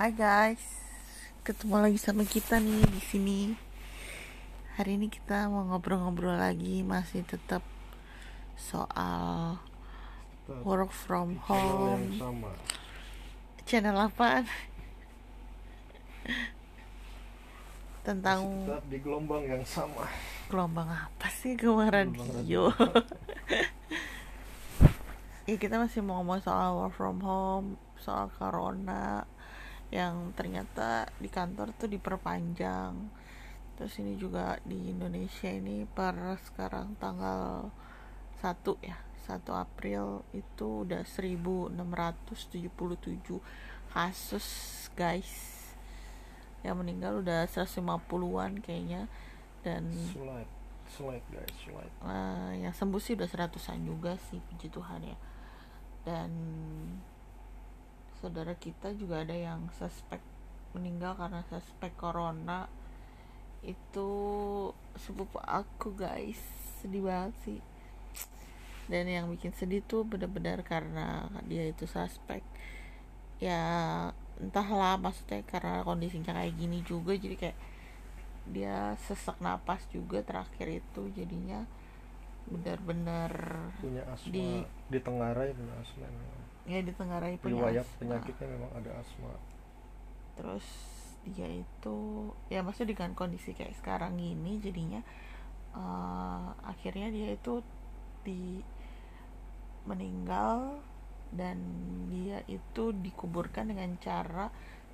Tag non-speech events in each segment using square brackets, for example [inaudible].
Hai guys, ketemu lagi sama kita nih di sini. Hari ini kita mau ngobrol-ngobrol lagi, masih tetap soal work from channel home. Channel apaan? Tentang Masih tetap di gelombang yang sama gelombang apa sih Gelombang radio? [laughs] ya kita masih mau ngomong soal work from home, soal corona yang ternyata di kantor tuh diperpanjang. Terus ini juga di Indonesia ini per sekarang tanggal 1 ya, 1 April itu udah 1677 kasus guys. Yang meninggal udah 150-an kayaknya dan slide slide guys slide eh, yang sembuh sih udah seratusan juga sih puji Tuhan ya dan saudara kita juga ada yang suspek meninggal karena suspek corona. Itu sepupu aku guys. Sedih banget sih. Dan yang bikin sedih tuh benar-benar karena dia itu suspek. Ya entahlah maksudnya karena kondisinya kayak gini juga jadi kayak dia sesak napas juga terakhir itu jadinya benar-benar punya asma Di- di, Tenggarai punya asma. Ya ditengarai punya riwayat asma. penyakitnya memang ada asma. Terus dia itu ya maksudnya dengan kondisi kayak sekarang gini jadinya eh, akhirnya dia itu di meninggal dan dia itu dikuburkan dengan cara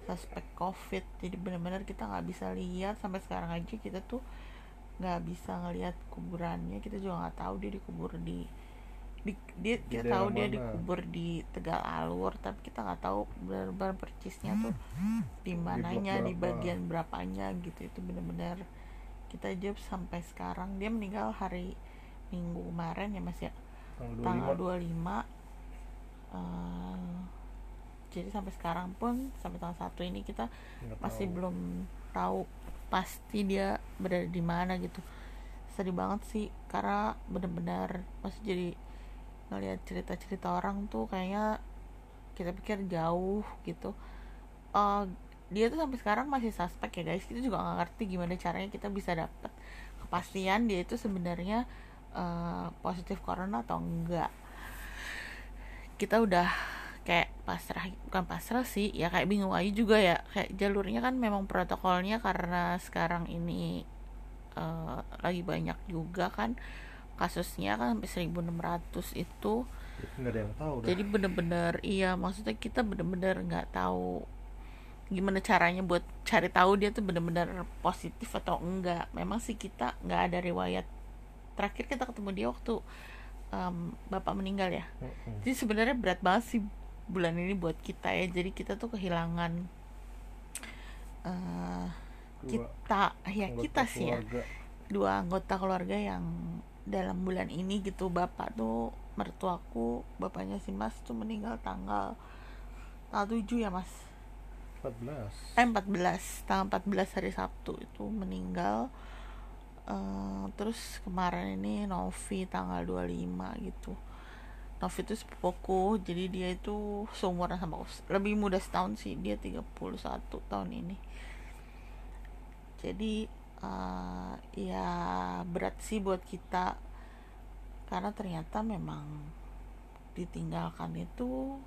suspek covid. Jadi benar-benar kita nggak bisa lihat sampai sekarang aja kita tuh nggak bisa ngelihat kuburannya. Kita juga nggak tahu dia dikubur di, di dia Di kita tahu dia mana? dikubur di tegal alur tapi kita nggak tahu benar-benar percisnya tuh di mananya di, berapa? bagian berapanya gitu itu benar-benar kita aja sampai sekarang dia meninggal hari minggu kemarin ya mas ya tanggal tanggal 25 25 eh, jadi sampai sekarang pun sampai tanggal satu ini kita nggak masih tahu. belum tahu pasti dia berada di mana gitu sedih banget sih karena bener-bener masih jadi ngelihat cerita-cerita orang tuh kayaknya kita pikir jauh gitu. Eh, dia tuh sampai sekarang masih suspek ya guys. Kita juga nggak ngerti gimana caranya kita bisa dapat kepastian dia itu sebenarnya eh, positif corona atau enggak. Kita udah kayak pasrah bukan pasrah sih ya kayak bingung aja juga ya. Kayak jalurnya kan memang protokolnya karena sekarang ini eh, lagi banyak juga kan kasusnya kan sampai 1600 itu. Nggak ada yang tahu dah. jadi bener-bener iya maksudnya kita bener-bener nggak tahu gimana caranya buat cari tahu dia tuh bener-bener positif atau enggak. Memang sih kita nggak ada riwayat. Terakhir kita ketemu dia waktu em, bapak meninggal ya. Jadi sebenarnya berat banget sih bulan ini buat kita ya. Jadi kita tuh kehilangan eh, Dua kita ya anggota kita sih ya. keluarga. dua anggota keluarga yang dalam bulan ini gitu bapak tuh mertuaku bapaknya si mas tuh meninggal tanggal tanggal 7 ya mas? 14 eh 14 tanggal 14 hari Sabtu itu meninggal. Eh, terus kemarin ini Novi tanggal 25 gitu. Novi itu sepupuku jadi dia itu seumuran sama aku lebih muda setahun sih dia 31 tahun ini. Jadi eh, ya berat sih buat kita. Karena ternyata memang ditinggalkan itu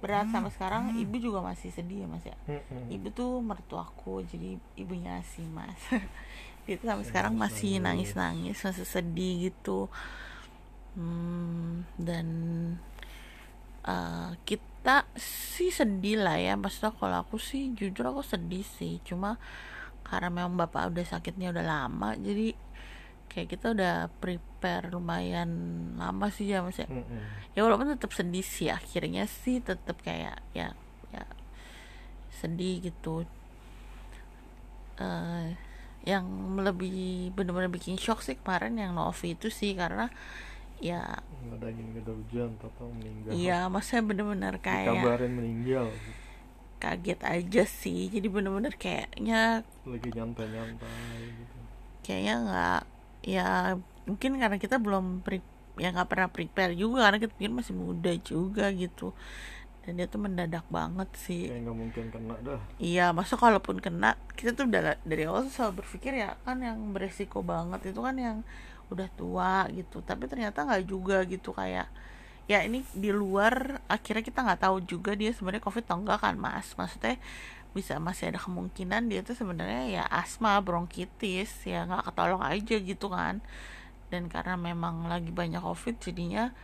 berat sampai sekarang ibu juga masih sedih ya mas ya? Mm-mm. ibu tuh mertuaku jadi ibunya si mas. [laughs] Dia tuh sampai Masih sekarang masih nangis nangis-nangis. nangis masih sedih gitu. Hmm, dan eh, kita sih sedih lah ya. Maksudnya kalau aku sih jujur aku sedih sih. Cuma karena memang bapak udah sakitnya udah lama jadi kayak kita udah prepare lumayan lama sih ya mas ya ya walaupun tetap sedih sih akhirnya sih tetap kayak ya ya sedih gitu. Eh yang lebih benar-benar bikin shock sih kemarin yang Novi itu sih karena ya nggak ada ada hujan total meninggal. Iya maksudnya benar-benar kayak dikabarin meninggal kaget aja sih. Jadi benar-benar kayaknya lagi nyantai-nyantai gitu. kayaknya nggak ya mungkin karena kita belum pre ya nggak pernah prepare juga karena kita mungkin masih muda juga gitu. Dan dia tuh mendadak banget sih. Kayak nggak mungkin kena dah. Iya, masa kalaupun kena, kita tuh udah dari awal tuh selalu berpikir ya kan yang beresiko banget itu kan yang udah tua gitu. Tapi ternyata nggak juga gitu kayak ya ini di luar akhirnya kita nggak tahu juga dia sebenarnya covid atau enggak kan mas. Maksudnya bisa masih ada kemungkinan dia tuh sebenarnya ya asma, bronkitis ya nggak ketolong aja gitu kan. Dan karena memang lagi banyak covid jadinya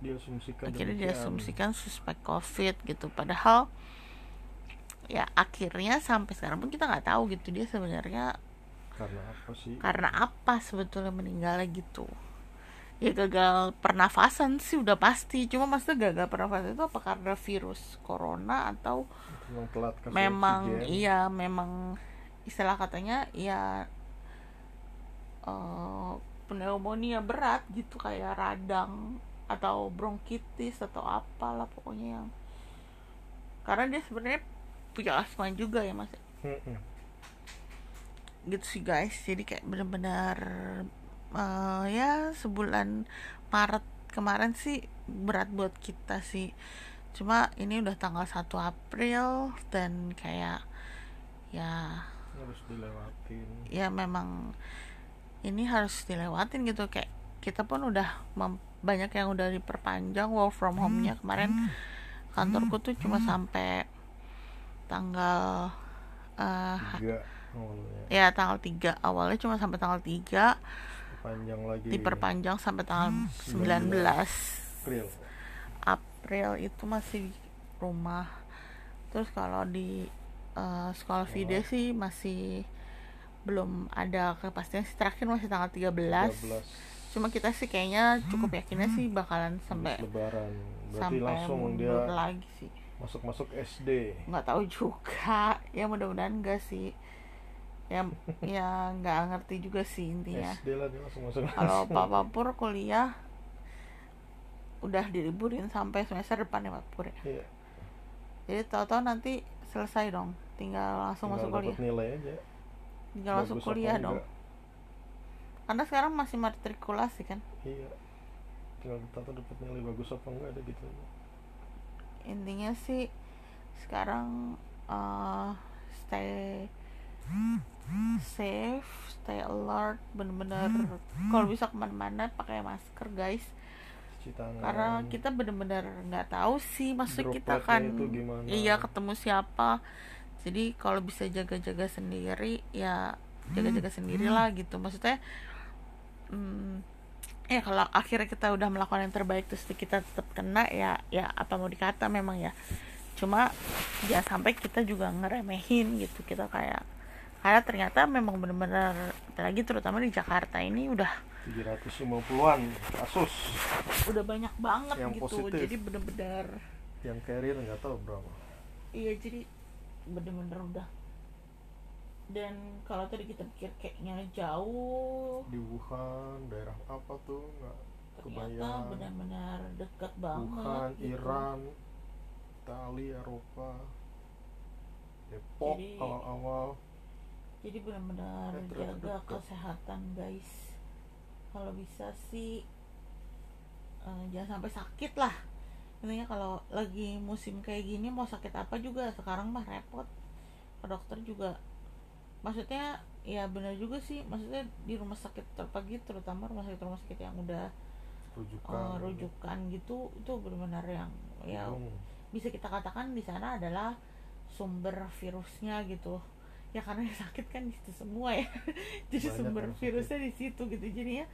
diasumsikan akhirnya demikian. diasumsikan suspek covid gitu padahal ya akhirnya sampai sekarang pun kita nggak tahu gitu dia sebenarnya karena apa sih karena apa sebetulnya meninggalnya gitu ya gagal pernafasan sih udah pasti. Cuma maksudnya gagal pernafasan itu apa? Karena virus corona atau memang telat memang iya memang istilah katanya ya eh, pneumonia berat gitu kayak radang atau bronkitis atau apalah pokoknya yang karena dia sebenarnya punya asma juga ya mas. Gitu sih guys. Jadi kayak benar-benar eh, ya sebulan Maret kemarin sih berat buat kita sih. Cuma ini udah tanggal 1 April dan kayak ya harus dilewatin. ya memang ini harus dilewatin gitu. Kayak kita pun udah mem- banyak yang udah diperpanjang work from home-nya kemarin. Kantorku tuh cuma sampai tanggal eh, tiga awalnya. ya tanggal 3 awalnya cuma sampai tanggal 3 panjang lagi. Diperpanjang sampai tanggal 19 April. April itu masih di rumah. Terus kalau di eh, sekolah video sih masih belum ada kepastian sih. Terakhir masih tanggal 13 13 cuma kita sih kayaknya cukup yakinnya sih bakalan sampai habis lebaran. Berarti sampai langsung dia lagi sih. masuk masuk SD nggak tahu juga. Ya mudah-mudahan enggak sih ya ya nggak ngerti juga sih intinya masuk kalau Papa Pur kuliah udah diliburin sampai semester depan ya Pak Pur ya. Iya, Jadi tahu-tahu nanti selesai dong, tinggal langsung masuk tinggal dapat kuliah. nilai aja Tinggal masuk Bagus apa kuliah dong. Karena sekarang masih matrikulasi kan. iya tinggal tahu dapat nilai bagus apa enggak ada gitu. Intinya sih sekarang eh, stay safe, stay alert, bener-bener. Kalau bisa ke mana-mana pakai masker guys. cuci tangan. Karena kita bener-bener nggak tahu sih maksud kita kan. iya ketemu siapa. Jadi kalau bisa jaga-jaga sendiri ya jaga-jaga sendiri lah gitu. Maksudnya hmm, ya kalau akhirnya kita udah melakukan yang terbaik terus kita tetap kena ya ya apa mau dikata memang ya. Cuma jangan sampai kita juga ngeremehin gitu. Kita kayak karena ternyata memang bener-bener apalagi terutama di Jakarta ini udah 750-an kasus. Udah banyak banget Yang gitu. positif. jadi bener-bener yang carrier nggak tahu berapa. Iya jadi bener-bener udah. Dan kalau tadi kita pikir kayaknya jauh. Di Wuhan daerah apa tuh? Nggak ternyata kebayang. benar-benar dekat banget Wuhan gitu. Iran Italia Eropa. Depok awal-awal jadi benar-benar jaga kesehatan guys. Kalau bisa sih eh, jangan sampai sakit lah. Intinya kalau lagi musim kayak gini mau sakit apa juga sekarang mah repot. Ke dokter juga. Maksudnya ya benar juga sih. Maksudnya di rumah sakit terpagi terutama rumah sakit rumah sakit yang udah rujukan. eh, rujukan gitu itu benar-benar yang ya bisa kita katakan di sana adalah sumber virusnya gitu ya karena yang sakit kan di situ semua ya. [laughs] Jadi Banyak sumber virusnya di situ gitu. Jadinya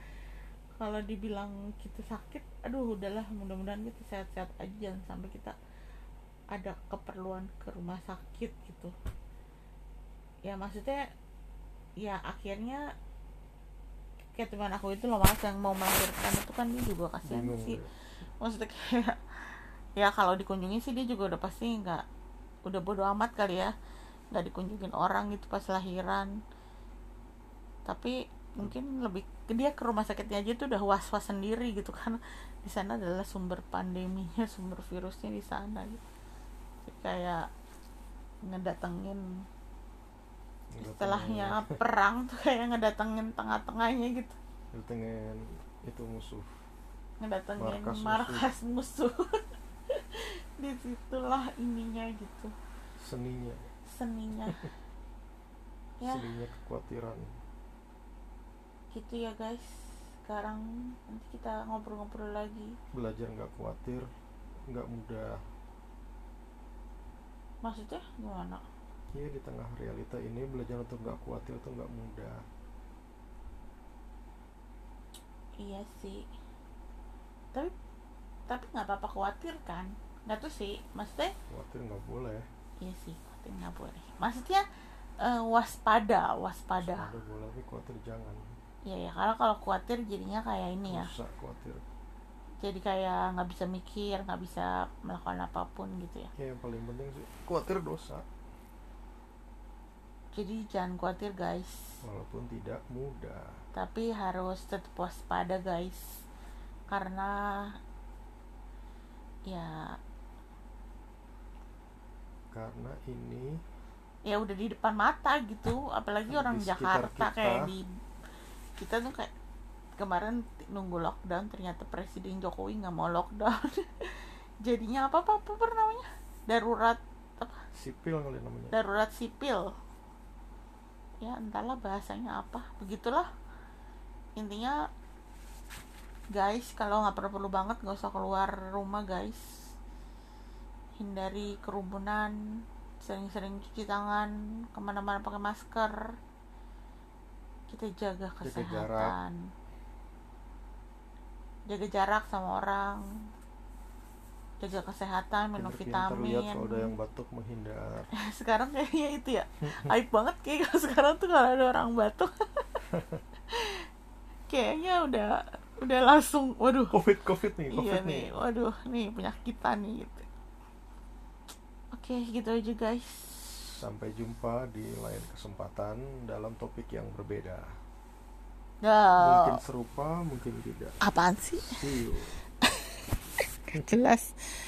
kalau dibilang kita sakit aduh udahlah mudah-mudahan kita sehat-sehat aja. Jangan sampai kita ada keperluan ke rumah sakit gitu. Ya maksudnya ya akhirnya kayak teman aku itu loh mas yang mau melahirkan itu kan dia juga kasihan bingung. sih. Maksudnya kayak [laughs] ya kalau dikunjungi sih dia juga udah pasti nggak udah bodo amat kali ya nggak dikunjungin orang gitu pas lahiran. Tapi mungkin lebih dia ke rumah sakitnya aja tuh udah was was sendiri gitu kan. Di sana adalah sumber pandeminya [laughs] sumber virusnya di sana gitu. Jadi kayak ngedatengin Nggak istilahnya [laughs] perang tuh kayak ngedatengin tengah-tengahnya gitu. Datengin itu musuh. Ngedatengin Markas musuh. markas musuh. [laughs] Di situlah ininya gitu. Seninya seninya. [laughs] Ya. Seninya kekhawatiran. Gitu ya guys. Sekarang nanti kita ngobrol-ngobrol lagi. Belajar nggak khawatir nggak mudah. Maksudnya gimana? Iya di tengah realita ini belajar untuk nggak khawatir itu nggak mudah. Iya sih. Tapi tapi nggak apa-apa khawatir kan? Nggak tuh sih. Maksudnya khawatir nggak boleh. Iya sih khawatir nggak boleh. Maksudnya eh, waspada waspada. Ada boleh tapi khawatir jangan. Iya ya karena kalau khawatir jadinya kayak ini ya. Rusak khawatir. Jadi kayak nggak bisa mikir nggak bisa melakukan apa pun gitu ya. Ya yang paling penting sih khawatir dosa. Jadi jangan khawatir guys. Walaupun tidak mudah. Tapi harus tetap waspada guys. Karena ya karena ini ya udah di depan mata gitu apalagi orang Jakarta kita. kayak di kita tuh kayak kemarin nunggu lockdown ternyata Presiden Jokowi nggak mau lockdown. [laughs] Jadinya apa apa apa, apa namanya? Darurat apa? Sipil kali namanya. Darurat sipil. Ya entahlah bahasanya apa. Begitulah. Intinya guys kalau nggak perlu perlu banget nggak usah keluar rumah guys hindari kerumunan sering-sering cuci tangan ke mana-mana pakai masker. Kita jaga Jaga kesehatan. Jaga jarak sama orang. Jaga kesehatan minum lihat vitamin. kalau ada yang batuk menghindar. [laughs] Sekarang kayaknya itu ya. Aib banget kayak kalau sekarang tuh kalau ada orang batuk. [laughs] Kayaknya udah udah langsung waduh. Covid covid nih covid iya nih. nih waduh nih penyakitan nih. gitu oke gitu aja guys. Sampai jumpa di lain kesempatan dalam topik yang berbeda. Dah. mungkin serupa mungkin tidak. Apaan sih? [laughs] Jelas